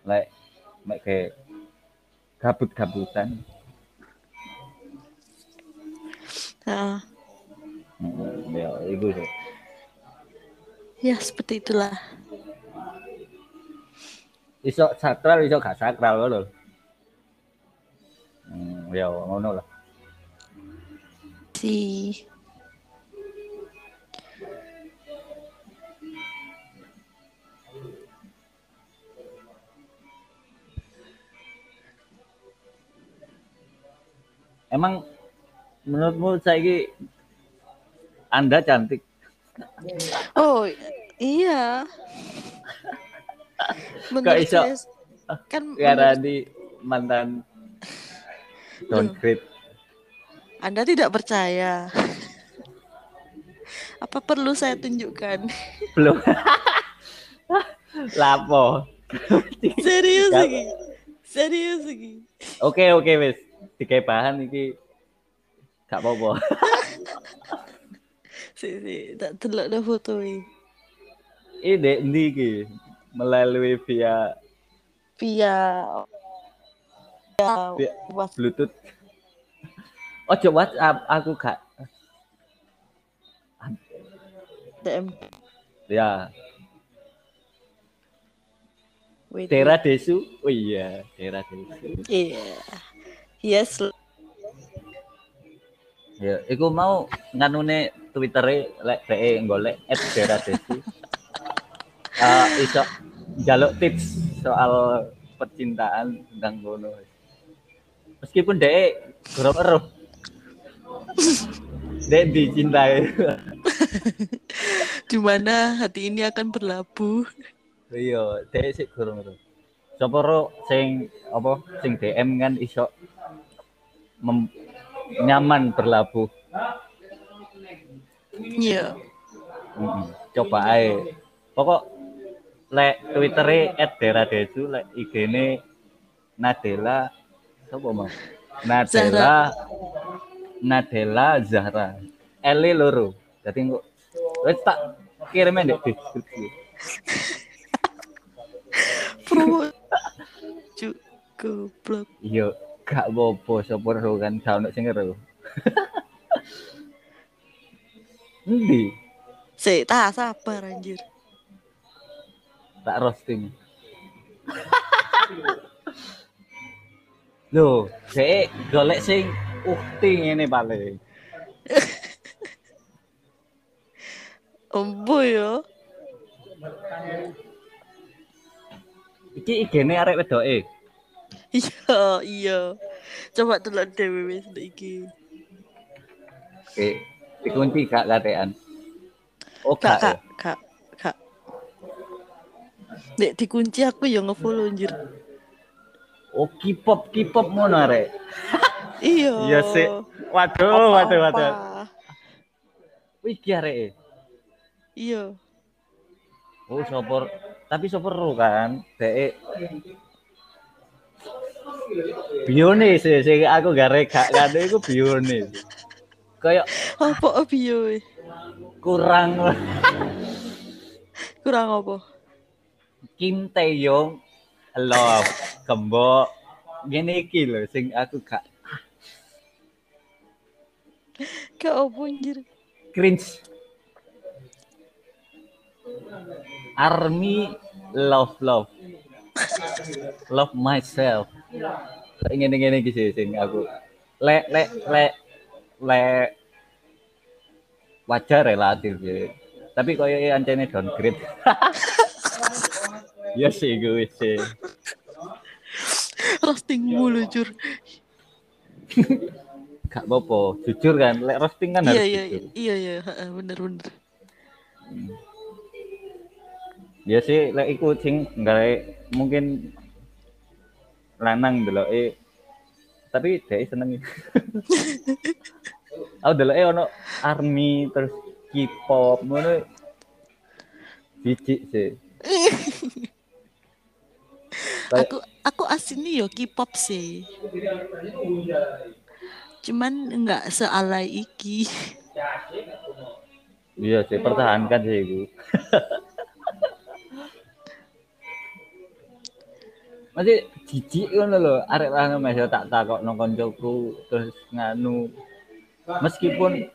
Lek mek kayak gabut-gabutan. Hmm, ya iku sih. Ya seperti itulah. Iso sakral iso gak sakral lho. Hmm, ya ngono lah. Si emang menurutmu saiki anda cantik? Oh iya. Kok menurut iso? saya kan karena menurut di mantan downgrade Anda tidak percaya. Apa perlu saya tunjukkan? Belum. Lapo. Serius Gak- lagi. Serius lagi. Oke oke wis dikai bahan iki. Gak apa-apa. Si si tak delok dah foto ini ini dek ndi iki? Melalui via via via Via- bluetooth. Ojo WhatsApp aku gak DM ya. Wait, Tera Desu? Oh iya Tera Desu. Iya yes. Ya iku mau nganune Twittere lek dhek golek @Tera Desu Eh iso jaluk tips soal percintaan tentang ngono. Meskipun dhek eruh Dek dicintai. di mana hati ini akan berlabuh? Iya, dek sik. Sapa ro sing apa sing DM kan iso nyaman berlabuh. Iya. Mm-mm. Coba ae. Pokok lek Twittere @deradesu, lek IG-ne Nadela sapa Mas? Nadela Nadela Zahra. L loro. Dadi engko wis tak kirimin di deskripsi. Promo. Cuk, goblok. Iya, gak apa-apa sapa ro kan gak ono sing ero. Endi? Sik, tak sabar anjir. Tak roasting. Loh, dhek golek sing ukti ngene paling. Ombo ya. Iki IG-ne arek wedoke. Iya, iya. Coba delok dhewe wis iki. Oke, dikunci gak katean. Oh, Kak, kak, ya? kak, kak. Nek dikunci aku ya nge-follow anjir. Oh, K-pop, K-pop ngono arek. Iya. Iya sih. Waduh, waduh, waduh. Wih, iki areke. Iya. Oh, sopor. Tapi sopor kan. Dek Bione sih, sing aku gak kado iku bione. Kayak Apa bio? we? kurang Kurang apa? Kim Taeyong love kembok ngene iki lho sing aku gak Gak apa anjir. cringe. Army love love. Love myself. Kayak ngene-ngene iki sih sing aku lek lek lek lek wajar relatif ya. Tapi koyo ancene downgrade. ya sih gue sih. Roasting mulu jur. Gak apa-apa, jujur kan. Lek roasting kan Iya harus iya jujur. iya iya, heeh, bener bener. Ya sih, lek iku sing gawe mungkin lanang deloke tapi dhek seneng. Aku deloke ono army terus K-pop ngono. Biji sih. Aku aku aslinya yo K-pop sih. Cuman nggak sealai iki. Iya sih, pertahankan sih iku. Masih jijik ngono lho, arek lanang masih tak takokno koncoku terus nganu. Meskipun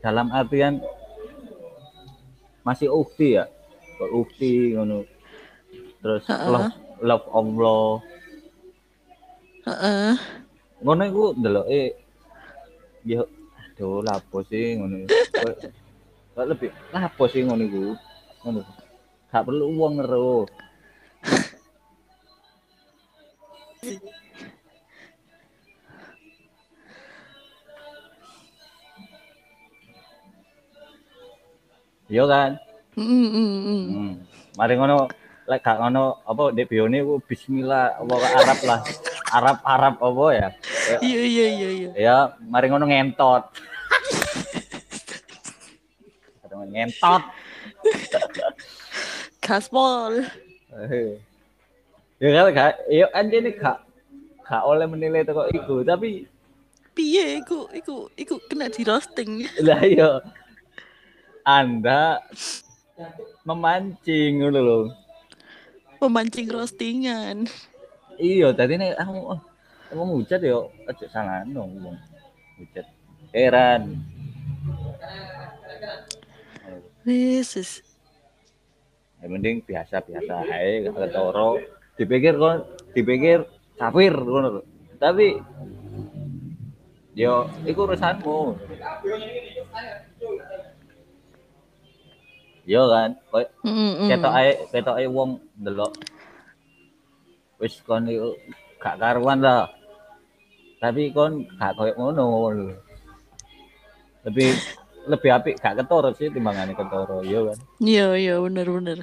dalam artian masih ukti ya, kok ukti ngono. Terus Heeh. love, love Allah. Heeh. Ngono iku ndeloke yo aduh lapo sih ngono. Kok- Kok lebih lapo sih ngono iku. Ngono. Gak perlu uang ngero. Iya kan? Mm, mm, mm. Hmm. Mari ngono lek gak ngono apa ndek bione ku bismillah apa Arab lah. Arab Arab apa ya? Ya, Iya iya iya iya. Ya, mari ngono ngentot. Ngentot. Gaspol. Eh. Ya kan gak ya anjene gak gak oleh menilai teko iku, tapi Piye iku iku iku kena di roasting. lah ya Anda memancing ngono lho. Pemancing roastingan. Iya, tadi nih aku oh, ngomong hujat ya aja salah dong ngomong hujat. Heran. Wis. Ya mending biasa-biasa ae gak ketoro. Dipikir kon dipikir kafir ngono lho. Tapi yo iku urusanmu. Yo kan, mm. ketok ae ketok ae wong ndelok wis kon iku gak karuan lah. Tapi kon gak koyo ngono. Lebih lebih apik gak ketoro sih timbangane ketoro, yo kan. Iya iya bener bener.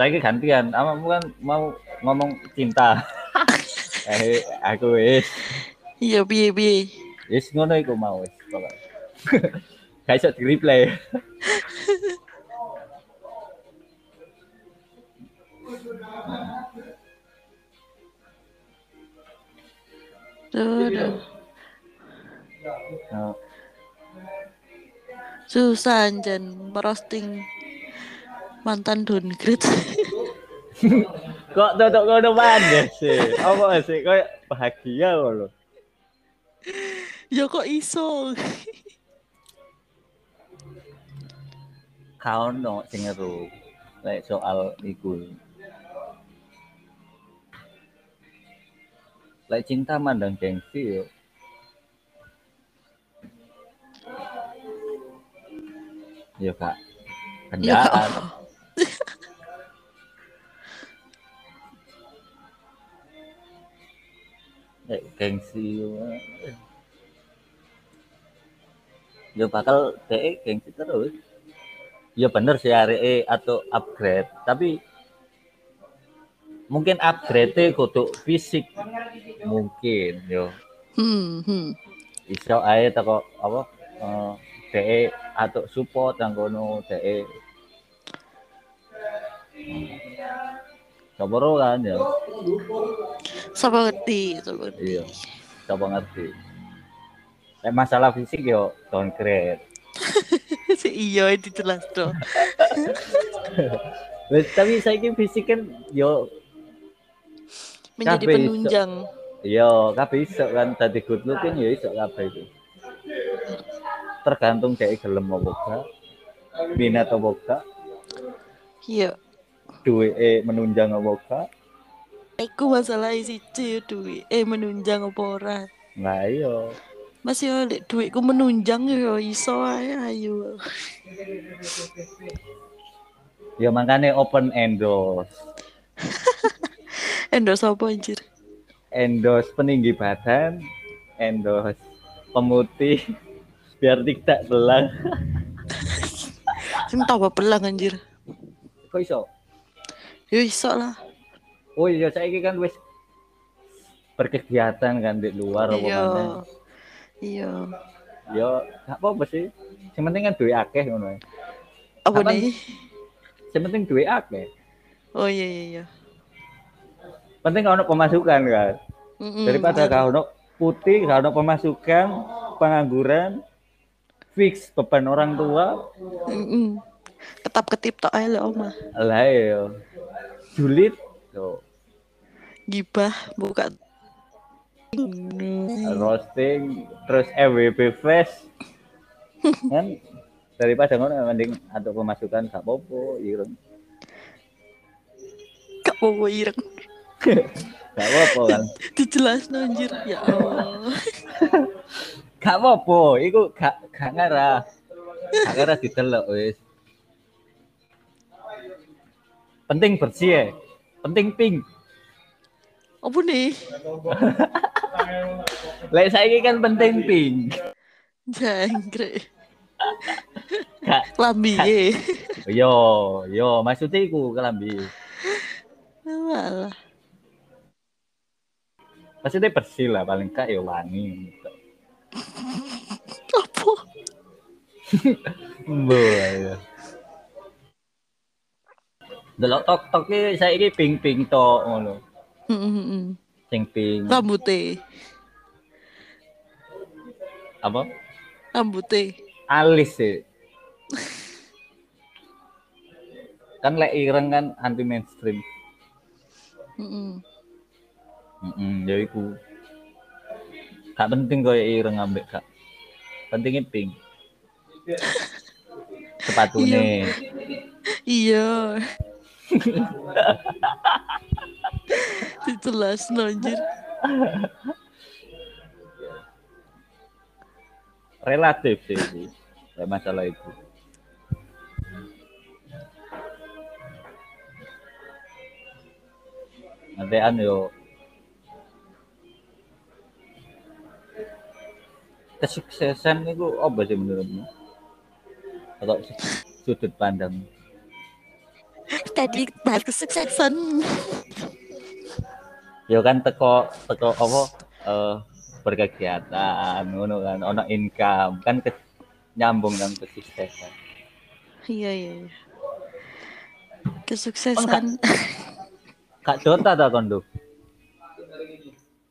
Saya gantian, kamu kan mau ngomong cinta. eh, aku wis Iya piye piye. Wis ngono iku mau wis pokoke. Gak iso di replay. Nah, Susah anjen merosting mantan downgrade. Kok tutuk ngono maneh sih? Apa sih koyo bahagia ngono. ya kok iso. Kau no sing ngeru. Lek soal iku. Lek cinta mandang gengsi yo. Yo kak. Ya Lek gengsi yo. Yo bakal dhek gengsi terus. Ya bener sih areke atau upgrade, tapi mungkin upgrade kudu fisik mungkin yo Hmm, hmm. iso ae teko apa eh DE atau support nang kono DE Coba kan ya, Sapa ngerti, sapa ngerti. iya. Coba ngerti. Nek masalah fisik yo downgrade. si iya itu jelas dong. Tapi saiki fisik kan yo Menjadi Kabeh iso. penunjang. yo kabeh iso kan dadi good looking yo iso kabeh itu. Tergantung kayak gelem apa gak, minat apa gak, Iya. Duwe menunjang apa gak. Iku masalah siji duit eh menunjang apa ora. Nah iya. Masih oleh duitku menunjang ya iso ae ayo. Ya makanya open endorse. Endorse apa anjir? Endorse peninggi badan, endorse pemutih biar tidak belang. Sing tau belang anjir. Kok iso? Ya iso lah. Oh iya saiki kan wis berkegiatan kan di luar apa Iya. Iya. Ya gak apa-apa sih. Yang penting kan duwe akeh ngono. Apa nih? Yang penting duwe akeh. Oh iya iya iya. Penting kalau pemasukan kan. Mm-mm, Daripada bener. kalau putih, kalau pemasukan, pengangguran, fix beban orang tua, Mm-mm. Ketap ketip tok ae lek omah. lah ya. Julid, tuh, Gibah buka roasting, terus FWB flash, kan daripada ngono mending atau pemasukan gak apa-apa, ireng. Gak mau ireng. Gak apa-apa kan. Dijelas anjir. Ya Allah. Gak apa-apa, iku gak gak ngarah. Gak ngarah didelok wis. Penting bersih ya. Penting pink. Apa nih? Lek saiki kan penting pink. Jangkrik. Gak Lambi ye. yo yo maksudnya iku kelambi. Walah. Maksudnya bersih lah paling gak ya wangi. Apa? Ya. Delok tok-tok iki saiki pink-pink tok ngono. Mm-mm. Sing pink. Rambute. Apa? Rambute. Alis sih. kan lek ireng kan anti mainstream. Mm-mm. Heeh, ya iku. Gak penting koyo ireng ambek gak. Pentingnya pink. Sepatune. Iya. Dijelas anjir. Relatif sih. Gak masalah itu. Nanti an yo kesuksesan itu apa sih menurutmu? Atau sudut pandang? Tadi bahas kesuksesan. Ya kan teko teko apa eh berkegiatan ngono kan ono income kan ke, nyambung dengan kesuksesan Iya iya. iya. Kesuksesan. kak Dota ta kondo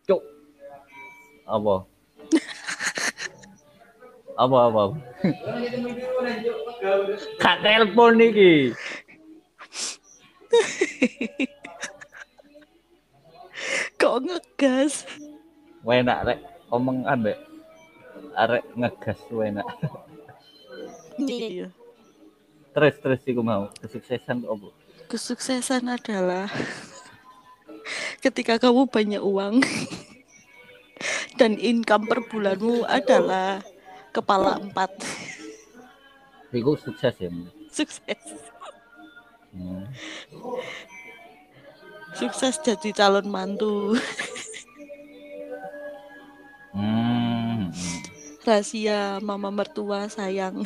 cuk apa apa apa kak telepon niki Kok ngegas? enak rek omong ambek arek ngegas enak Iya. terus terus iku mau kesuksesan apa Kesuksesan adalah ketika kamu banyak uang dan income per bulanmu adalah kepala empat. iku sukses ya? Sukses. Hmm. Sukses jadi calon mantu. Hmm. Rahasia mama mertua sayang.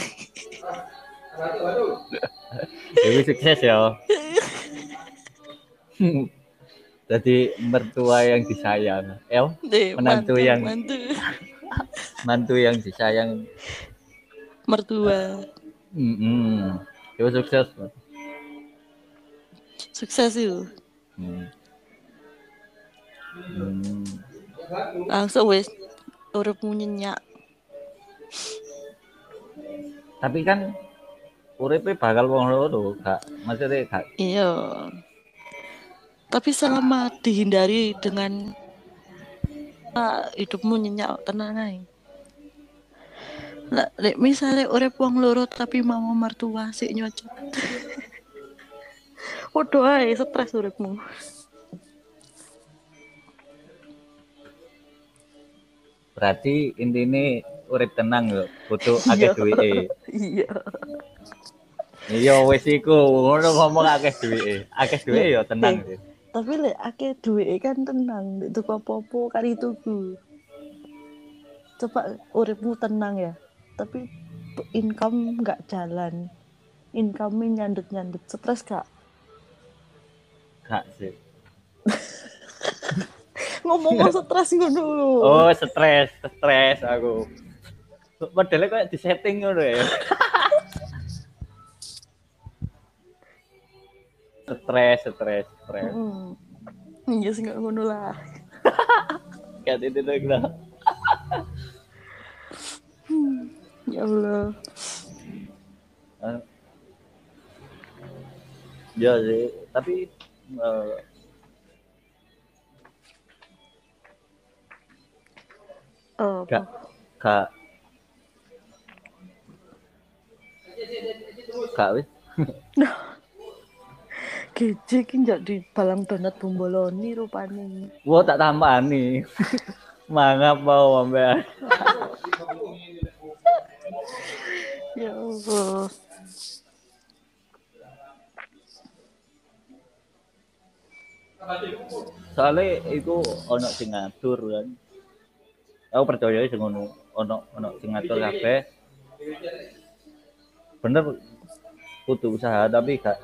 Iku sukses ya. Jadi mertua yang disayang, El, Menantu mantu, yang- mantu. mantu yang disayang. mertua. Hmm. Itu sukses. Sukses itu. Hmm. Hmm. Langsung wes uripmu nyenyak. Tapi kan uripe bakal wong loro, gak maksudnya gak Iya. Tapi selama dihindari dengan ah, hidupmu nyenyak tenang aja. Lah, lek misalnya urip wong loro tapi mama mertua sik nyocok. Podo ae stres uripmu. berarti intine urip tenang lho, butuh akeh Iya. duwike. Iya. Iya wis iku, ngono ngomong akeh duwike. Akeh duwike ya tenang sih. Tapi lek akeh duwe kan tenang, lek tuku apa-apa kari tuku. Coba uripmu tenang ya. Tapi income nggak jalan. Income nyandut-nyandut stres gak? Gak sih. Ngomong stres ngono. Oh, stres, stres aku. Modelnya kayak di setting ngono ya. stres, stres, stres. Hmm. Iya sih nggak ngono lah. Kayak itu tuh lah. Ya Allah. Eh, Ya sih, tapi eh, Oh, gak gak gak wis Gece ki njak di balang donat bomboloni rupane. Wah tak tambani. Mangap mau sampean. Ya Allah. Soalnya itu ono sing ngatur kan. Aku percaya sing ngono ono ono sing ngatur kabeh. Bener kudu usaha tapi gak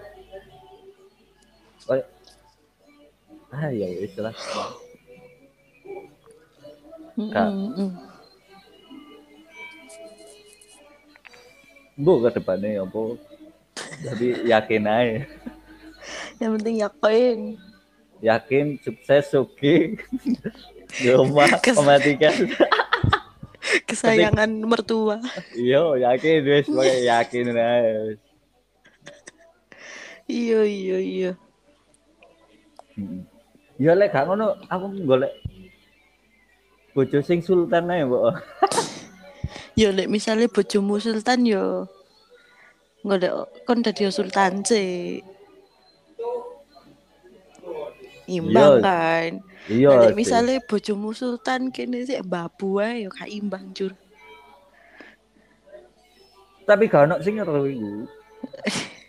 kayak ah ya wis lah. Kak. Mm. Bu ke depannya apa? Jadi yakin aja. Yang penting yakin. Yakin sukses suki. Di rumah mematikan. Kesayangan mertua. Iya, yakin pokoknya yakin aja. Iya iya iya. Mm. Ya lek gak ngono aku golek bojo sing sultan ae, Mbok. Ya lek misalnya bojomu sultan yo golek kon dadi sultan sih. Iya. Imbang kan. Iya. Sih. misalnya bojomu sultan kene sih babu ae yo gak imbang jur. tapi gak ono sing ngeru iku.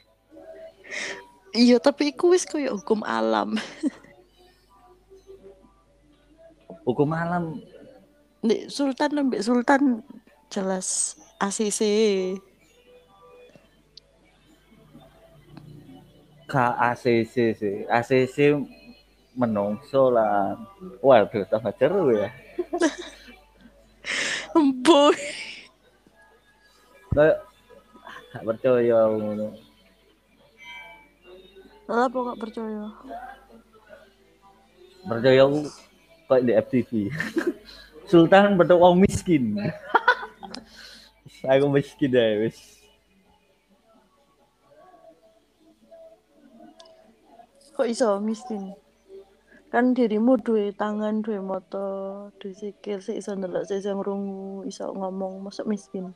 Iya tapi iku wis koyo hukum alam. Hukum alam Nek sultan ambek sultan jelas ACC. gak ACC sih. ACC menungso lah. Waduh, tambah seru ya. Boy. Kayak gak percaya ngono. Lah apa gak percaya? Percaya aku kayak di FTV. Sultan betul wong miskin. aku miskin deh wis. Kok iso miskin? Kan dirimu duwe tangan, duwe moto, duwe sikil, sik iso ndelok, sik iso ngrungu, iso ngomong, masuk miskin.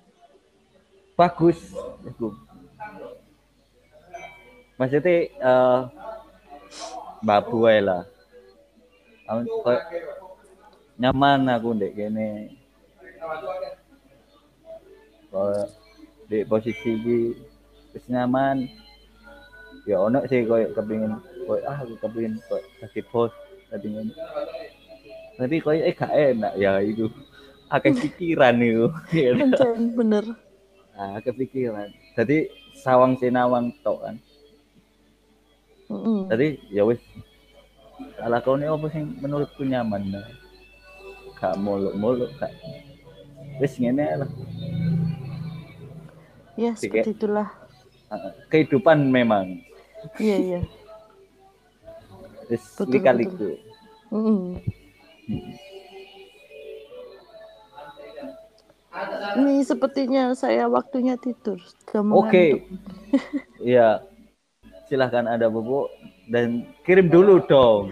Bagus aku. Maksudnya eh babu ae lah. Nyaman aku ndek kene. Di posisi iki wis nyaman. Ya ono sih koyo kepengin koyo ah aku kepengin koyo dadi bos ngene. Tapi koyo eh gak enak ya itu. Akeh pikiran itu. Pancen bener. Ah, kepikiran. Jadi sawang sinawang tok kan. Jadi ya wis ala kau ini apa sing menurutku nyaman nah. Gak muluk-muluk gak. Wis ngene lah. Ya, seperti itulah. Ah, Kehidupan memang. Iya, iya. Wis Betul, lika-liku. Mm. Ini sepertinya saya waktunya tidur. Oke. mengantuk. Iya. Silahkan ada bubuk dan kirim dulu dong.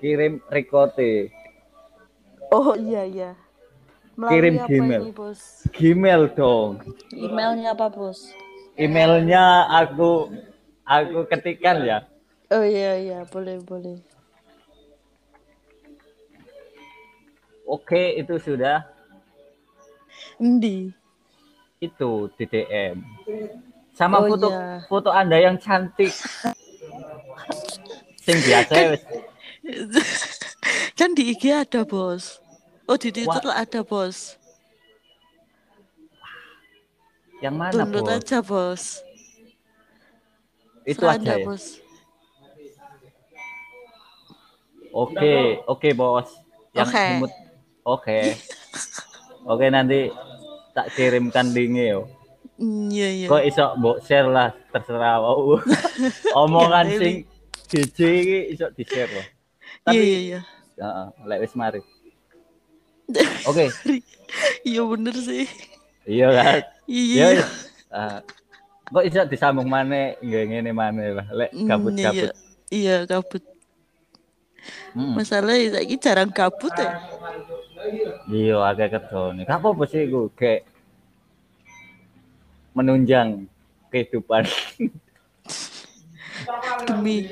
Kirim rekote. Oh iya iya. Kirim apa Gmail. ini, Bos? Gmail dong. Emailnya apa, Bos? Emailnya aku aku ketikkan ya. Oh iya iya, boleh boleh. Oke, itu sudah. Endi? Itu di DM. Sama Oh, foto iya. foto Anda yang cantik. Sing biasa wis. kan di IG ada, Bos. Oh, di Twitter Wah. ada, Bos. Yang mana, Download Bos? aja, Bos. Itu Serah aja ya. Bos. Oke, oke, Bos. Yang Oke. imut. Oke. Oke, nanti tak kirimkan linknya yo. Mm, Iya iya. Kok iso mbok share lah, terserah wau. Omongan Nggak sing JJ iki iso di-share loh. Iya Tapi iya iya. heeh, lek wis mari. Oke, Iya bener sih. iya kan? Iya. Ya, ah, kok iso disambung mana nggak ngene mana lah, lek Mm, gabut-gabut. Iya, iya kabut. Hmm. Masalahnya saiki jarang kabut ya. Iya, agak kerjane. Gak apa-apa sih gue kayak menunjang kehidupan. Demi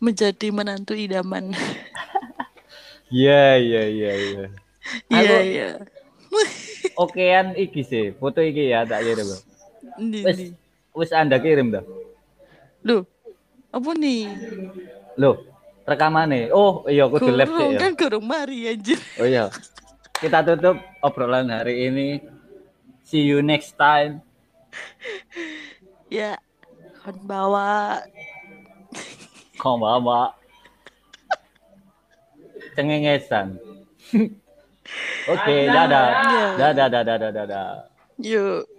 menjadi menantu idaman. Iya, iya, iya, iya. Iya iya. Okean iki sih, foto iki ya tak kirim. Bro. Wis, nih. Anda kirim dah. Loh. Apa nih? Loh, rekamannya. Oh, iya aku lab sih ya. kan kurung mari anjir. Oh iya. Kita tutup obrolan hari ini. See you next time. Ya. Kon bawa Konbanwa. Cengengesan. Oke, dadah. Iya. Dadah, dadah, dadah, dadah. yuk.